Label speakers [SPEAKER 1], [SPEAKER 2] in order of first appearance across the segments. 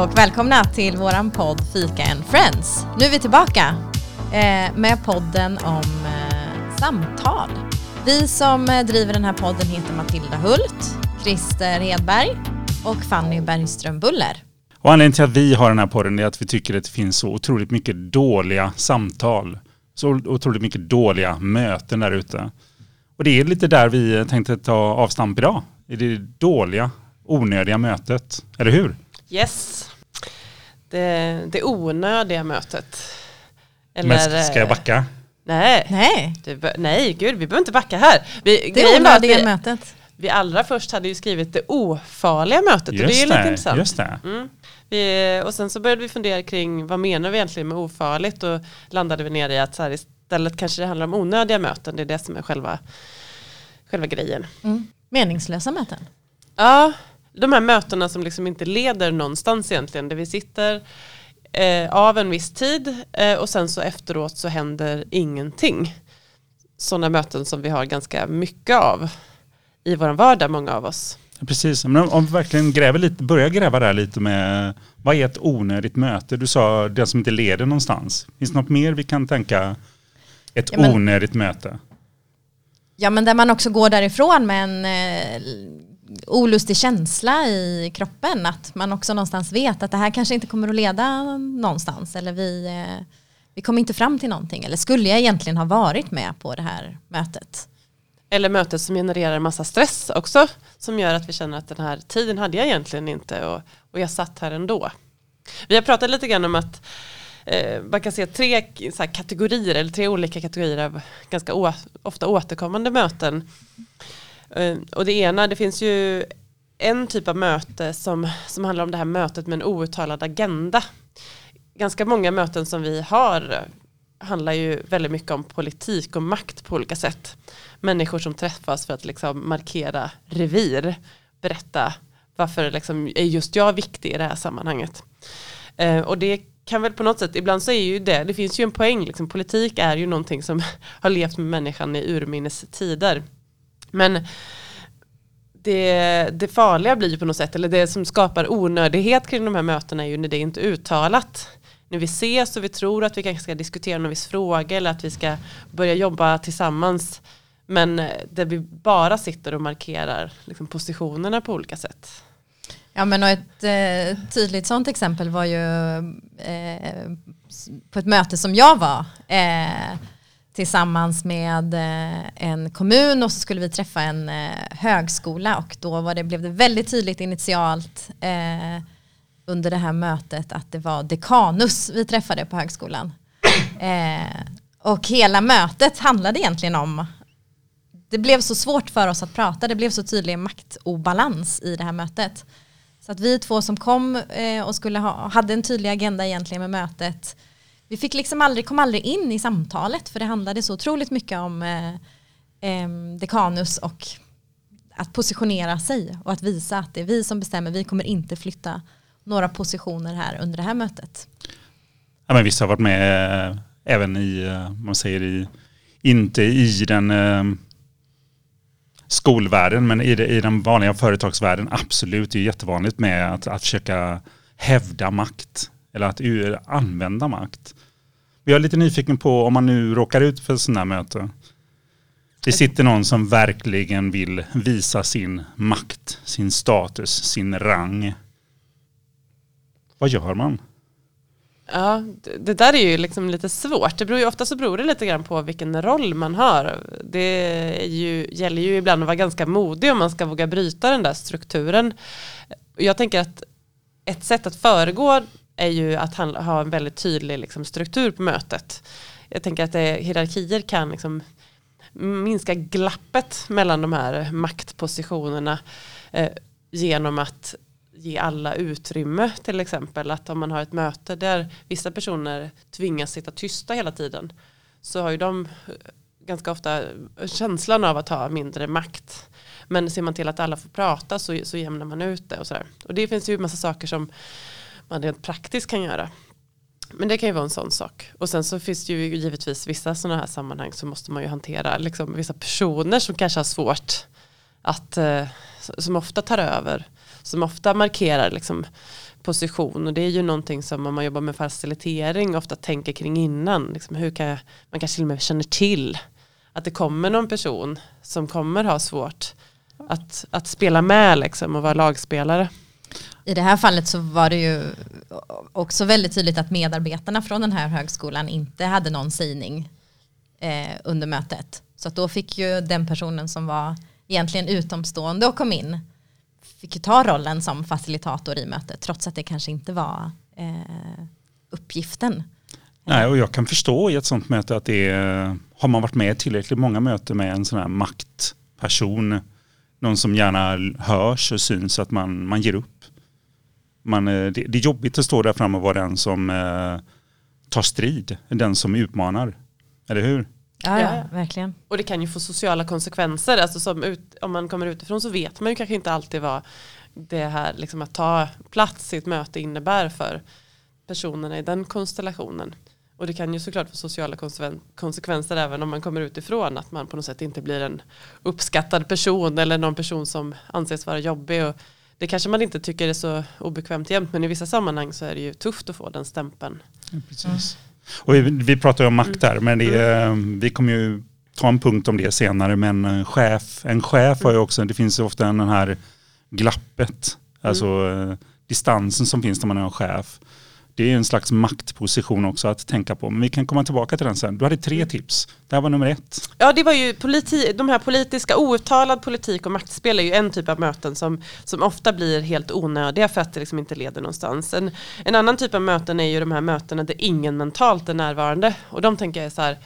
[SPEAKER 1] Och välkomna till våran podd Fika and Friends. Nu är vi tillbaka eh, med podden om eh, samtal. Vi som eh, driver den här podden heter Matilda Hult, Christer Hedberg och Fanny Bergström Buller.
[SPEAKER 2] Och anledningen till att vi har den här podden är att vi tycker att det finns så otroligt mycket dåliga samtal. Så otroligt mycket dåliga möten där ute. Och det är lite där vi tänkte ta avstamp idag. I det dåliga, onödiga mötet. Eller hur?
[SPEAKER 3] Yes. Det, det onödiga mötet.
[SPEAKER 2] Eller, Men ska jag backa?
[SPEAKER 3] Nej.
[SPEAKER 1] Nej.
[SPEAKER 3] Du, nej, gud, vi behöver inte backa här. Vi,
[SPEAKER 1] det onödiga vi, mötet.
[SPEAKER 3] Vi allra först hade ju skrivit det ofarliga mötet
[SPEAKER 2] just
[SPEAKER 3] och det är
[SPEAKER 2] det,
[SPEAKER 3] lite intressant.
[SPEAKER 2] Just det. Mm.
[SPEAKER 3] Vi, och sen så började vi fundera kring vad menar vi egentligen med ofarligt och landade vi ner i att så här, istället kanske det handlar om onödiga möten. Det är det som är själva, själva grejen.
[SPEAKER 1] Mm. Meningslösa möten.
[SPEAKER 3] Ja, de här mötena som liksom inte leder någonstans egentligen. Där vi sitter eh, av en viss tid eh, och sen så efteråt så händer ingenting. Sådana möten som vi har ganska mycket av i vår vardag, många av oss.
[SPEAKER 2] Precis, men om vi verkligen gräver lite, börjar gräva där lite med vad är ett onödigt möte? Du sa det som inte leder någonstans. Finns det något mer vi kan tänka ett ja, men, onödigt möte?
[SPEAKER 1] Ja men där man också går därifrån med en eh, olustig känsla i kroppen. Att man också någonstans vet att det här kanske inte kommer att leda någonstans. Eller vi, eh, vi kommer inte fram till någonting. Eller skulle jag egentligen ha varit med på det här mötet?
[SPEAKER 3] Eller mötet som genererar en massa stress också. Som gör att vi känner att den här tiden hade jag egentligen inte. Och, och jag satt här ändå. Vi har pratat lite grann om att eh, man kan se tre så kategorier eller tre olika kategorier av ganska ofta återkommande möten. Eh, och det ena, det finns ju en typ av möte som, som handlar om det här mötet med en outtalad agenda. Ganska många möten som vi har handlar ju väldigt mycket om politik och makt på olika sätt. Människor som träffas för att liksom markera revir, berätta varför liksom är just jag viktig i det här sammanhanget. Eh, och det kan väl på något sätt, ibland så är ju det, det finns ju en poäng, liksom, politik är ju någonting som har levt med människan i urminnes tider. Men det, det farliga blir ju på något sätt, eller det som skapar onödighet kring de här mötena är ju när det inte är uttalat. När vi ses och vi tror att vi kanske ska diskutera någon viss fråga eller att vi ska börja jobba tillsammans. Men där vi bara sitter och markerar liksom, positionerna på olika sätt.
[SPEAKER 1] Ja men och ett eh, tydligt sånt exempel var ju eh, på ett möte som jag var. Eh, tillsammans med eh, en kommun och så skulle vi träffa en eh, högskola och då var det, blev det väldigt tydligt initialt eh, under det här mötet att det var dekanus vi träffade på högskolan. och hela mötet handlade egentligen om det blev så svårt för oss att prata, det blev så tydlig maktobalans i det här mötet. Så att vi två som kom och skulle ha, hade en tydlig agenda egentligen med mötet vi fick liksom aldrig, kom aldrig in i samtalet för det handlade så otroligt mycket om eh, eh, dekanus och att positionera sig och att visa att det är vi som bestämmer. Vi kommer inte flytta några positioner här under det här mötet.
[SPEAKER 2] Ja, men vissa har varit med eh, även i, eh, man säger i, inte i den eh, skolvärlden men i, i den vanliga företagsvärlden absolut. Det är jättevanligt med att, att försöka hävda makt eller att använda makt. Jag är lite nyfiken på om man nu råkar ut för sådana här möte. Det sitter någon som verkligen vill visa sin makt, sin status, sin rang. Vad gör man?
[SPEAKER 3] Ja, det där är ju liksom lite svårt. Det beror ju, ofta så beror det lite grann på vilken roll man har. Det ju, gäller ju ibland att vara ganska modig om man ska våga bryta den där strukturen. Jag tänker att ett sätt att föregå är ju att ha en väldigt tydlig liksom, struktur på mötet. Jag tänker att det, hierarkier kan liksom minska glappet mellan de här maktpositionerna eh, genom att ge alla utrymme till exempel. Att om man har ett möte där vissa personer tvingas sitta tysta hela tiden så har ju de eh, ganska ofta känslan av att ha mindre makt. Men ser man till att alla får prata så, så jämnar man ut det och sådär. Och det finns ju en massa saker som man rent praktiskt kan göra. Men det kan ju vara en sån sak. Och sen så finns det ju givetvis vissa sådana här sammanhang så måste man ju hantera liksom vissa personer som kanske har svårt att, eh, som ofta tar över, som ofta markerar liksom, position och det är ju någonting som om man jobbar med facilitering ofta tänker kring innan. Liksom, hur kan jag, man kanske till och med känner till att det kommer någon person som kommer ha svårt att, att spela med liksom, och vara lagspelare.
[SPEAKER 1] I det här fallet så var det ju också väldigt tydligt att medarbetarna från den här högskolan inte hade någon sägning eh, under mötet. Så att då fick ju den personen som var egentligen utomstående och kom in fick ju ta rollen som facilitator i mötet trots att det kanske inte var eh, uppgiften.
[SPEAKER 2] Nej, och jag kan förstå i ett sånt möte att det är, har man varit med tillräckligt många möten med en sån här maktperson, någon som gärna hörs och syns att man, man ger upp. Man, eh, det, det är jobbigt att stå där framme och vara den som eh, tar strid, den som utmanar. Eller hur?
[SPEAKER 1] Ja, ja, verkligen.
[SPEAKER 3] Och det kan ju få sociala konsekvenser. Alltså som ut, om man kommer utifrån så vet man ju kanske inte alltid vad det här liksom att ta plats i ett möte innebär för personerna i den konstellationen. Och det kan ju såklart få sociala konsekvenser även om man kommer utifrån. Att man på något sätt inte blir en uppskattad person eller någon person som anses vara jobbig. Och det kanske man inte tycker är så obekvämt jämt men i vissa sammanhang så är det ju tufft att få den stämpeln.
[SPEAKER 2] Ja, precis. Mm. Och vi, vi pratar ju om makt där, men det, mm. vi kommer ju ta en punkt om det senare. Men en chef, en chef har ju också, det finns ju ofta den här glappet, alltså mm. distansen som finns när man är en chef. Det är en slags maktposition också att tänka på. Men vi kan komma tillbaka till den sen. Du hade tre mm. tips. Det här var nummer ett.
[SPEAKER 3] Ja, det var ju politi de här politiska, outtalad politik och maktspel är ju en typ av möten som, som ofta blir helt onödiga för att det liksom inte leder någonstans. En, en annan typ av möten är ju de här mötena där ingen mentalt är närvarande. Och de tänker jag så här,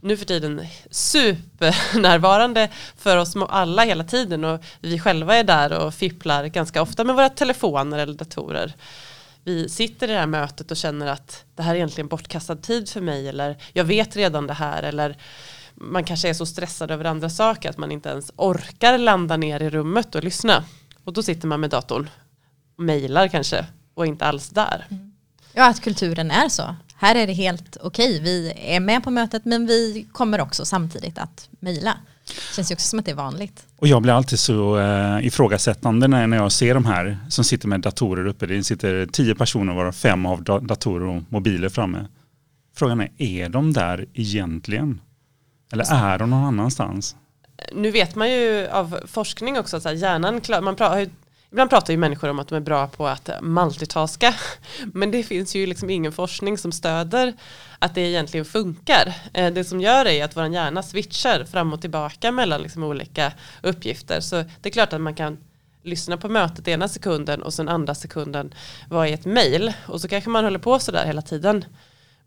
[SPEAKER 3] nu för tiden supernärvarande för oss alla hela tiden och vi själva är där och fipplar ganska ofta med våra telefoner eller datorer vi sitter i det här mötet och känner att det här är egentligen bortkastad tid för mig eller jag vet redan det här eller man kanske är så stressad över andra saker att man inte ens orkar landa ner i rummet och lyssna. Och då sitter man med datorn och mejlar kanske och inte alls där. Mm.
[SPEAKER 1] Ja, att kulturen är så. Här är det helt okej. Vi är med på mötet men vi kommer också samtidigt att mejla. Känns ju också som att det är vanligt.
[SPEAKER 2] Och jag blir alltid så uh, ifrågasättande när, när jag ser de här som sitter med datorer uppe. Det sitter tio personer varav fem har datorer och mobiler framme. Frågan är, är de där egentligen? Eller är de någon annanstans?
[SPEAKER 3] Nu vet man ju av forskning också att hjärnan, man pratar, Ibland pratar ju människor om att de är bra på att eh, multitaska. Men det finns ju liksom ingen forskning som stöder att det egentligen funkar. Eh, det som gör är att vår hjärna switchar fram och tillbaka mellan liksom olika uppgifter. Så det är klart att man kan lyssna på mötet ena sekunden och sen andra sekunden vara i ett mail. Och så kanske man håller på sådär hela tiden.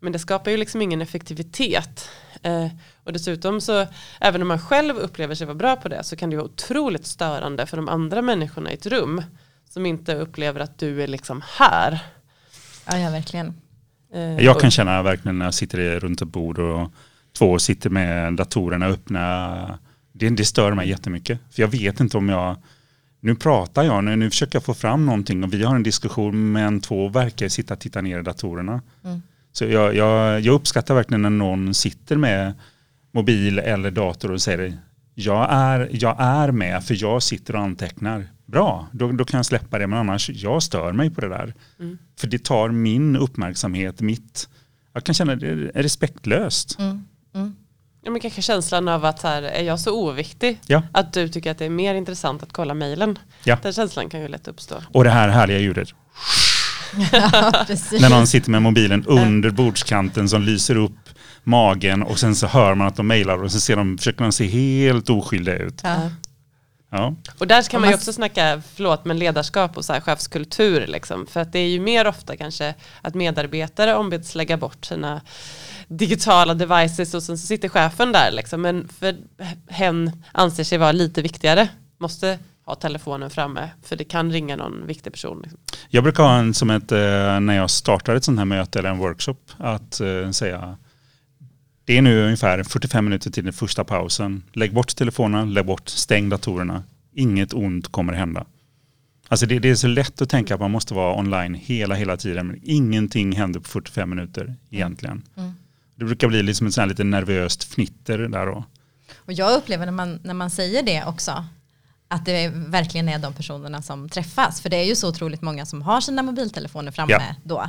[SPEAKER 3] Men det skapar ju liksom ingen effektivitet. Eh, och dessutom så, även om man själv upplever sig vara bra på det så kan det vara otroligt störande för de andra människorna i ett rum som inte upplever att du är liksom här.
[SPEAKER 1] Ja, ja verkligen.
[SPEAKER 2] Eh, jag kan känna verkligen när jag sitter runt ett bord och två sitter med datorerna öppna. Det, det stör mig jättemycket. För jag vet inte om jag nu pratar jag, nu, nu försöker jag få fram någonting och vi har en diskussion men två verkar sitta och titta ner i datorerna. Mm. Så jag, jag, jag, uppskattar verkligen när någon sitter med mobil eller dator och säger jag är, jag är med för jag sitter och antecknar. Bra, då, då kan jag släppa det men annars jag stör mig på det där. Mm. För det tar min uppmärksamhet, mitt, jag kan känna det är respektlöst. Mm.
[SPEAKER 3] Mm. Ja, men kanske känslan av att här, är jag så oviktig
[SPEAKER 2] ja.
[SPEAKER 3] att du tycker att det är mer intressant att kolla mejlen.
[SPEAKER 2] Ja.
[SPEAKER 3] Den känslan kan ju lätt uppstå.
[SPEAKER 2] Och det här härliga ljudet. Ja, När någon sitter med mobilen under bordskanten som lyser upp magen och sen så hör man att de mejlar och så ser de, försöker de se helt oskyldiga ut. Ja.
[SPEAKER 3] Ja. Och där kan man ju också snacka, förlåt, men ledarskap och så här chefskultur. Liksom. För att det är ju mer ofta kanske att medarbetare ombeds lägga bort sina digitala devices och sen så sitter chefen där. Liksom. Men för hen anser sig vara lite viktigare. Måste ha telefonen framme för det kan ringa någon viktig person. Liksom.
[SPEAKER 2] Jag brukar ha en som ett, eh, när jag startar ett sånt här möte eller en workshop, att uh, säga det är nu ungefär 45 minuter till den första pausen. Lägg bort telefonen, lägg bort, stäng datorerna. Inget ont kommer hända. Alltså det, det, är så lätt att tänka att man måste vara online hela, hela tiden. Men ingenting händer på 45 minuter egentligen. Mm. Det brukar bli liksom ett sånt lite nervöst fnitter där då.
[SPEAKER 1] Och jag upplever när man, när man säger det också att det verkligen är de personerna som träffas. För det är ju så otroligt många som har sina mobiltelefoner framme
[SPEAKER 2] Ja.
[SPEAKER 1] då.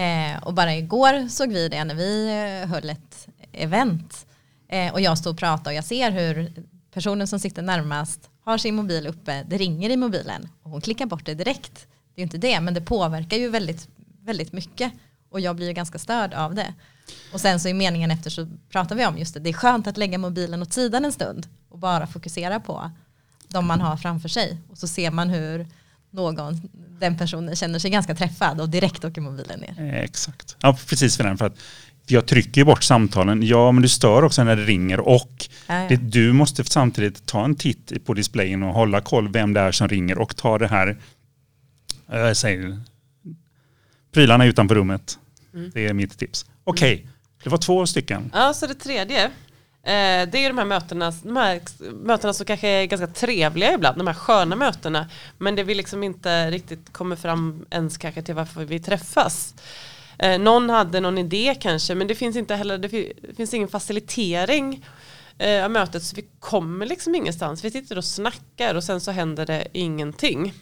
[SPEAKER 1] Eh, och bara igår såg vi det när vi eh, höll ett event. Eh, och jag stod och pratade och jag ser hur personen som sitter närmast har sin mobil uppe, det ringer i mobilen och hon klickar bort det direkt. Det är inte det, men det påverkar ju väldigt, väldigt mycket. Och jag blir ju ganska störd av det. Och sen så i meningen efter så pratar vi om just det, det är skönt att lägga mobilen åt sidan en stund och bara fokusera på de man har framför sig. Och så ser man hur någon, den personen känner sig ganska träffad och direkt åker mobilen ner.
[SPEAKER 2] Eh, Exakt. Ja, precis för den. För att jag trycker bort samtalen. Ja, men du stör också när det ringer och
[SPEAKER 1] Ja, ja.
[SPEAKER 2] det, du måste samtidigt ta en titt på displayen och hålla koll vem det är som ringer och ta det här, eh, jag säger, prylarna utanför rummet.
[SPEAKER 3] Mm.
[SPEAKER 2] Det är mitt tips. Okej, det var två stycken.
[SPEAKER 3] Ja, så det tredje. Eh, det är de här, mötena, de här mötena som kanske är ganska trevliga ibland, de här sköna mötena. Men det vi liksom inte riktigt kommer fram ens kanske till varför vi träffas. Eh, någon hade någon idé kanske, men det finns inte heller, det finns ingen facilitering eh, av mötet så vi kommer liksom ingenstans. Vi sitter och snackar och sen så händer det ingenting.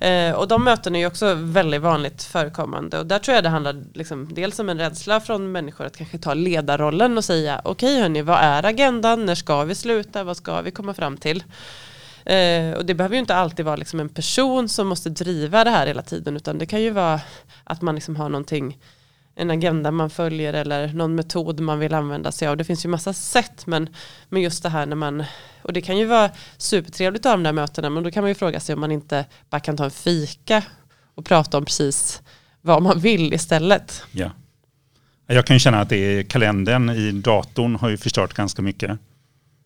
[SPEAKER 3] Eh, och de mötena är ju också väldigt vanligt förekommande. Och där tror jag det handlar liksom dels om en rädsla från människor att kanske ta ledarrollen och säga okej hörni, vad är agendan, när ska vi sluta, vad ska vi komma fram till? Eh, och det behöver ju inte alltid vara liksom en person som måste driva det här hela tiden utan det kan ju vara att man liksom har någonting en agenda man följer eller någon metod man vill använda sig av. Det finns ju massa sätt men, men just det här när man och det kan ju vara supertrevligt att ha de där mötena men då kan man ju fråga sig om man inte bara kan ta en fika och prata om precis vad man vill istället.
[SPEAKER 2] Ja. Jag kan ju känna att det är kalendern i datorn har ju förstört ganska mycket.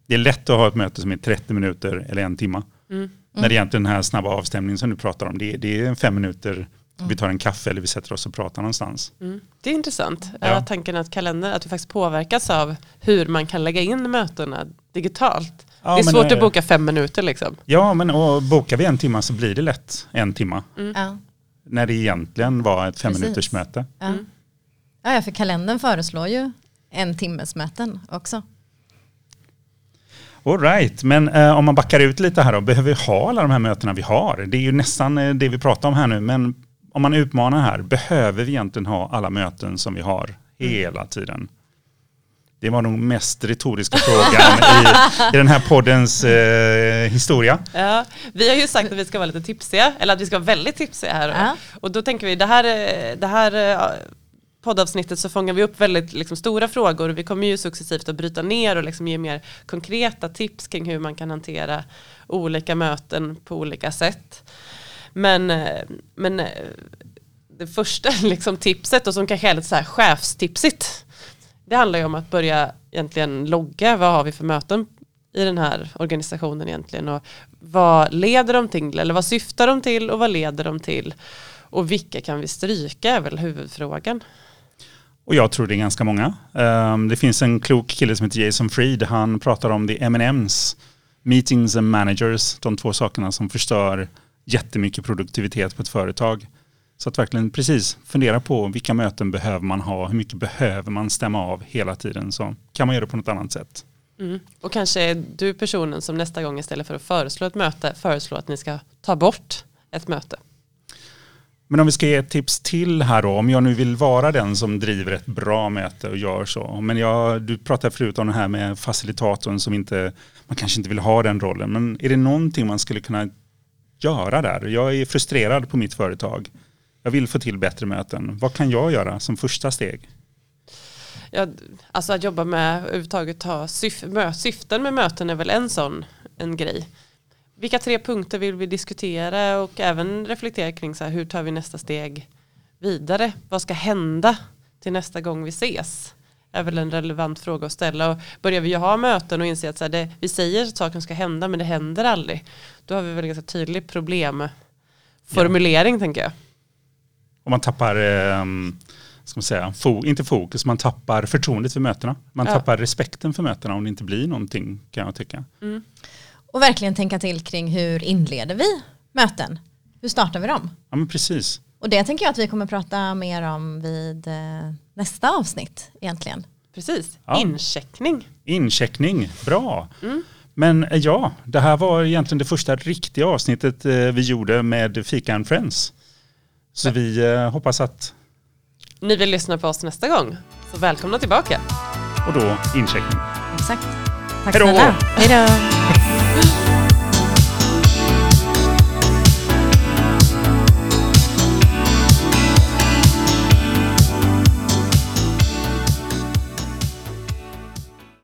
[SPEAKER 2] Det är lätt att ha ett möte som är 30 minuter eller en timme.
[SPEAKER 3] Mm.
[SPEAKER 2] När det egentligen den här snabba avstämningen som du pratar om, det det är fem minuter, vi tar en kaffe eller vi sätter oss och pratar någonstans.
[SPEAKER 3] Mm. Det är intressant.
[SPEAKER 2] Ja.
[SPEAKER 3] Tanken att kalendern, att vi faktiskt påverkas av hur man kan lägga in mötena digitalt.
[SPEAKER 2] Ja,
[SPEAKER 3] det är svårt
[SPEAKER 2] eh,
[SPEAKER 3] att boka fem minuter liksom.
[SPEAKER 2] Ja, men och bokar vi en timme så blir det lätt en timme.
[SPEAKER 1] Ja.
[SPEAKER 2] När det egentligen var ett fem minuters möte.
[SPEAKER 1] Ja.
[SPEAKER 3] Mm.
[SPEAKER 1] Ja, ja, för kalendern föreslår ju en timmes möten också.
[SPEAKER 2] All right, men eh, om man backar ut lite här då, behöver vi ha alla de här mötena vi har? Det är ju nästan eh, det vi pratar om här nu, men om man utmanar här, behöver vi egentligen ha alla möten som vi har hela tiden? Det var nog mest retoriska frågan i, i den här poddens eh, historia.
[SPEAKER 3] Ja, vi har ju sagt att vi ska vara lite tipsiga, eller att vi ska vara väldigt tipsiga här.
[SPEAKER 1] Ja.
[SPEAKER 3] Och då tänker vi, det här, eh, det här eh, poddavsnittet så fångar vi upp väldigt liksom, stora frågor och vi kommer ju successivt att bryta ner och liksom ge mer konkreta tips kring hur man kan hantera olika möten på olika sätt. Men, eh, men eh, det första liksom, tipset och som kanske är lite så här chefstipsigt det handlar ju om att börja egentligen logga vad har vi för möten i den här organisationen egentligen och vad leder de till eller vad syftar de till och vad leder de till och vilka kan vi stryka är väl huvudfrågan.
[SPEAKER 2] Och jag tror det är ganska många. Ehm, det finns en klok kille som heter Jason Fried. Han pratar om the M&M's, meetings and managers, de två sakerna som förstör jättemycket produktivitet på ett företag. Så att verkligen precis fundera på vilka möten behöver man ha, hur mycket behöver man stämma av hela tiden. Så kan man göra det på något annat sätt.
[SPEAKER 3] Mm. Och kanske är du personen som nästa gång istället för att föreslå ett möte föreslår att ni ska ta bort ett möte.
[SPEAKER 2] Men om vi ska ge ett tips till här då, om jag nu vill vara den som driver ett bra möte och gör så. Men jag, du pratade förut om det här med facilitatorn som inte, man kanske inte vill ha den rollen. Men är det någonting man skulle kunna göra där? Jag är frustrerad på mitt företag. Jag vill få till bättre möten. Vad kan jag göra som första steg?
[SPEAKER 3] Ja, alltså att jobba med överhuvudtaget ha syf syften med möten är väl en sån en grej. Vilka tre punkter vill vi diskutera och även reflektera kring så här, hur tar vi nästa steg vidare? Vad ska hända till nästa gång vi ses? Är väl en relevant fråga att ställa och börjar vi ju ha möten och inse att så här, det, vi säger att saker ska hända men det händer aldrig. Då har vi väl en ganska tydlig problemformulering tänker jag.
[SPEAKER 2] Om man tappar, eh, ska man säga, fo inte fokus, man tappar förtroendet för mötena. Man
[SPEAKER 3] Ja.
[SPEAKER 2] tappar respekten för mötena om det inte blir någonting kan jag tycka.
[SPEAKER 3] Mm.
[SPEAKER 1] Och verkligen tänka till kring hur inleder vi möten? Hur startar vi dem?
[SPEAKER 2] Ja men precis.
[SPEAKER 1] Och det tänker jag att vi kommer prata mer om vid eh, nästa avsnitt egentligen.
[SPEAKER 3] Precis,
[SPEAKER 2] Ja.
[SPEAKER 3] incheckning.
[SPEAKER 2] Incheckning, bra.
[SPEAKER 3] Mm.
[SPEAKER 2] Men eh, ja, det här var egentligen det första riktiga avsnittet eh, vi gjorde med Fika and Friends. Så vi eh, hoppas att,
[SPEAKER 3] Ni vill lyssna på oss nästa gång. Så välkomna tillbaka.
[SPEAKER 2] och då incheckning.
[SPEAKER 1] Exakt. Tack
[SPEAKER 2] Hej då!
[SPEAKER 1] snälla. Hej då!